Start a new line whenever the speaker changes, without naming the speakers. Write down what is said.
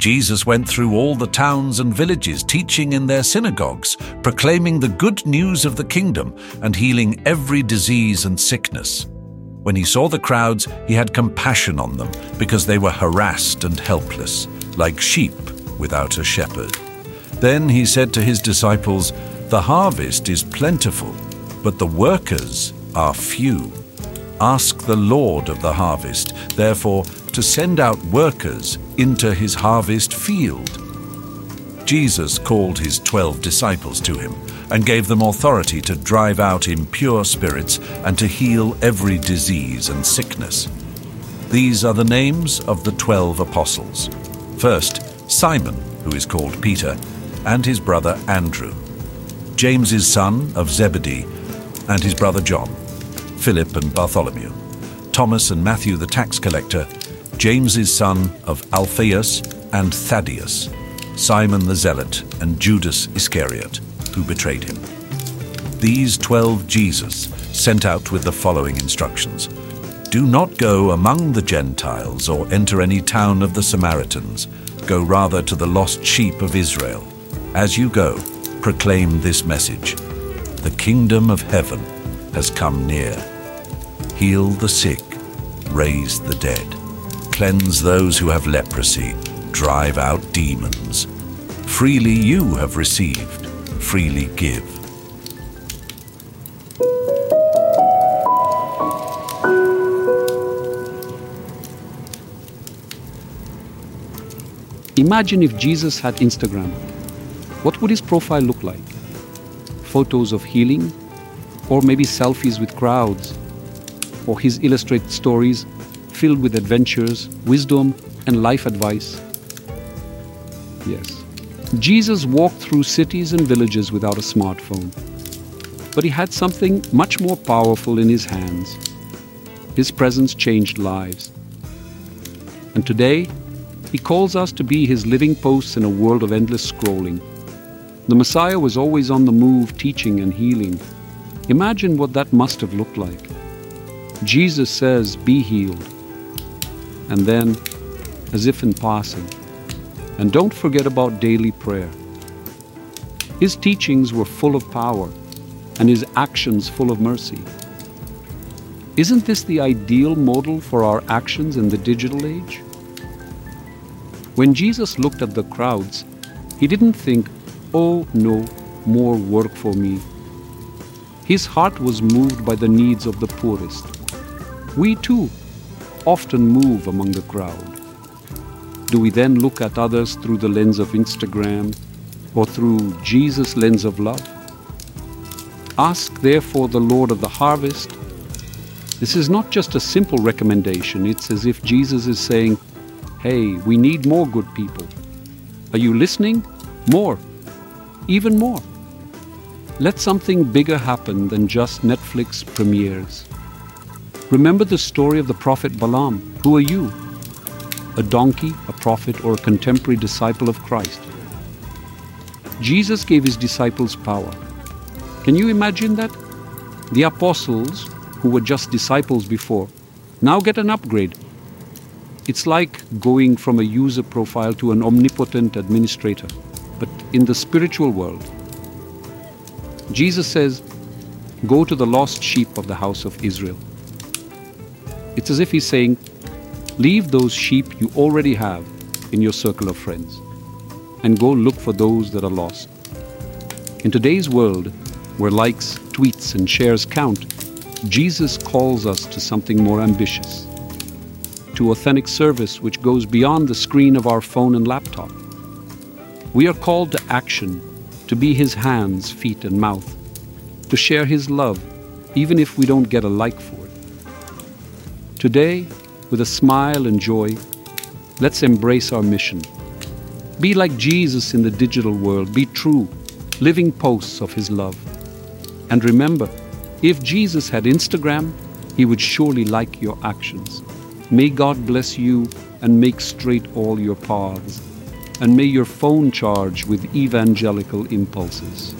Jesus went through all the towns and villages, teaching in their synagogues, proclaiming the good news of the kingdom, and healing every disease and sickness. When he saw the crowds, he had compassion on them, because they were harassed and helpless, like sheep without a shepherd. Then he said to his disciples, The harvest is plentiful, but the workers are few. Ask the Lord of the harvest, therefore, to send out workers into his harvest field. Jesus called his twelve disciples to him and gave them authority to drive out impure spirits and to heal every disease and sickness. These are the names of the twelve apostles. First, Simon, who is called Peter, and his brother Andrew, James's son of Zebedee, and his brother John. Philip and Bartholomew, Thomas and Matthew the tax collector, James's son of Alphaeus and Thaddaeus, Simon the zealot, and Judas Iscariot, who betrayed him. These twelve Jesus sent out with the following instructions Do not go among the Gentiles or enter any town of the Samaritans. Go rather to the lost sheep of Israel. As you go, proclaim this message The kingdom of heaven has come near. Heal the sick, raise the dead, cleanse those who have leprosy, drive out demons. Freely you have received, freely give.
Imagine if Jesus had Instagram. What would his profile look like? Photos of healing, or maybe selfies with crowds, or his illustrated stories filled with adventures, wisdom, and life advice. Yes, Jesus walked through cities and villages without a smartphone, but he had something much more powerful in his hands. His presence changed lives. And today, he calls us to be his living posts in a world of endless scrolling. The Messiah was always on the move, teaching and healing. Imagine what that must have looked like. Jesus says, Be healed. And then, as if in passing, and don't forget about daily prayer. His teachings were full of power, and his actions full of mercy. Isn't this the ideal model for our actions in the digital age? When Jesus looked at the crowds, he didn't think, oh no, more work for me. His heart was moved by the needs of the poorest. We too often move among the crowd. Do we then look at others through the lens of Instagram or through Jesus' lens of love? Ask therefore the Lord of the harvest. This is not just a simple recommendation, it's as if Jesus is saying, Hey, we need more good people. Are you listening? More. Even more. Let something bigger happen than just Netflix premieres. Remember the story of the prophet Balaam. Who are you? A donkey, a prophet, or a contemporary disciple of Christ? Jesus gave his disciples power. Can you imagine that? The apostles, who were just disciples before, now get an upgrade. It's like going from a user profile to an omnipotent administrator, but in the spiritual world. Jesus says, Go to the lost sheep of the house of Israel. It's as if he's saying, Leave those sheep you already have in your circle of friends and go look for those that are lost. In today's world, where likes, tweets, and shares count, Jesus calls us to something more ambitious, to authentic service which goes beyond the screen of our phone and laptop. We are called to action to be His hands, feet, and mouth, to share His love, even if we don't get a like for it. Today, with a smile and joy, let's embrace our mission. Be like Jesus in the digital world, be true, living posts of His love. And remember, if Jesus had Instagram, He would surely like your actions. May God bless you and make straight all your paths and may your phone charge with evangelical impulses.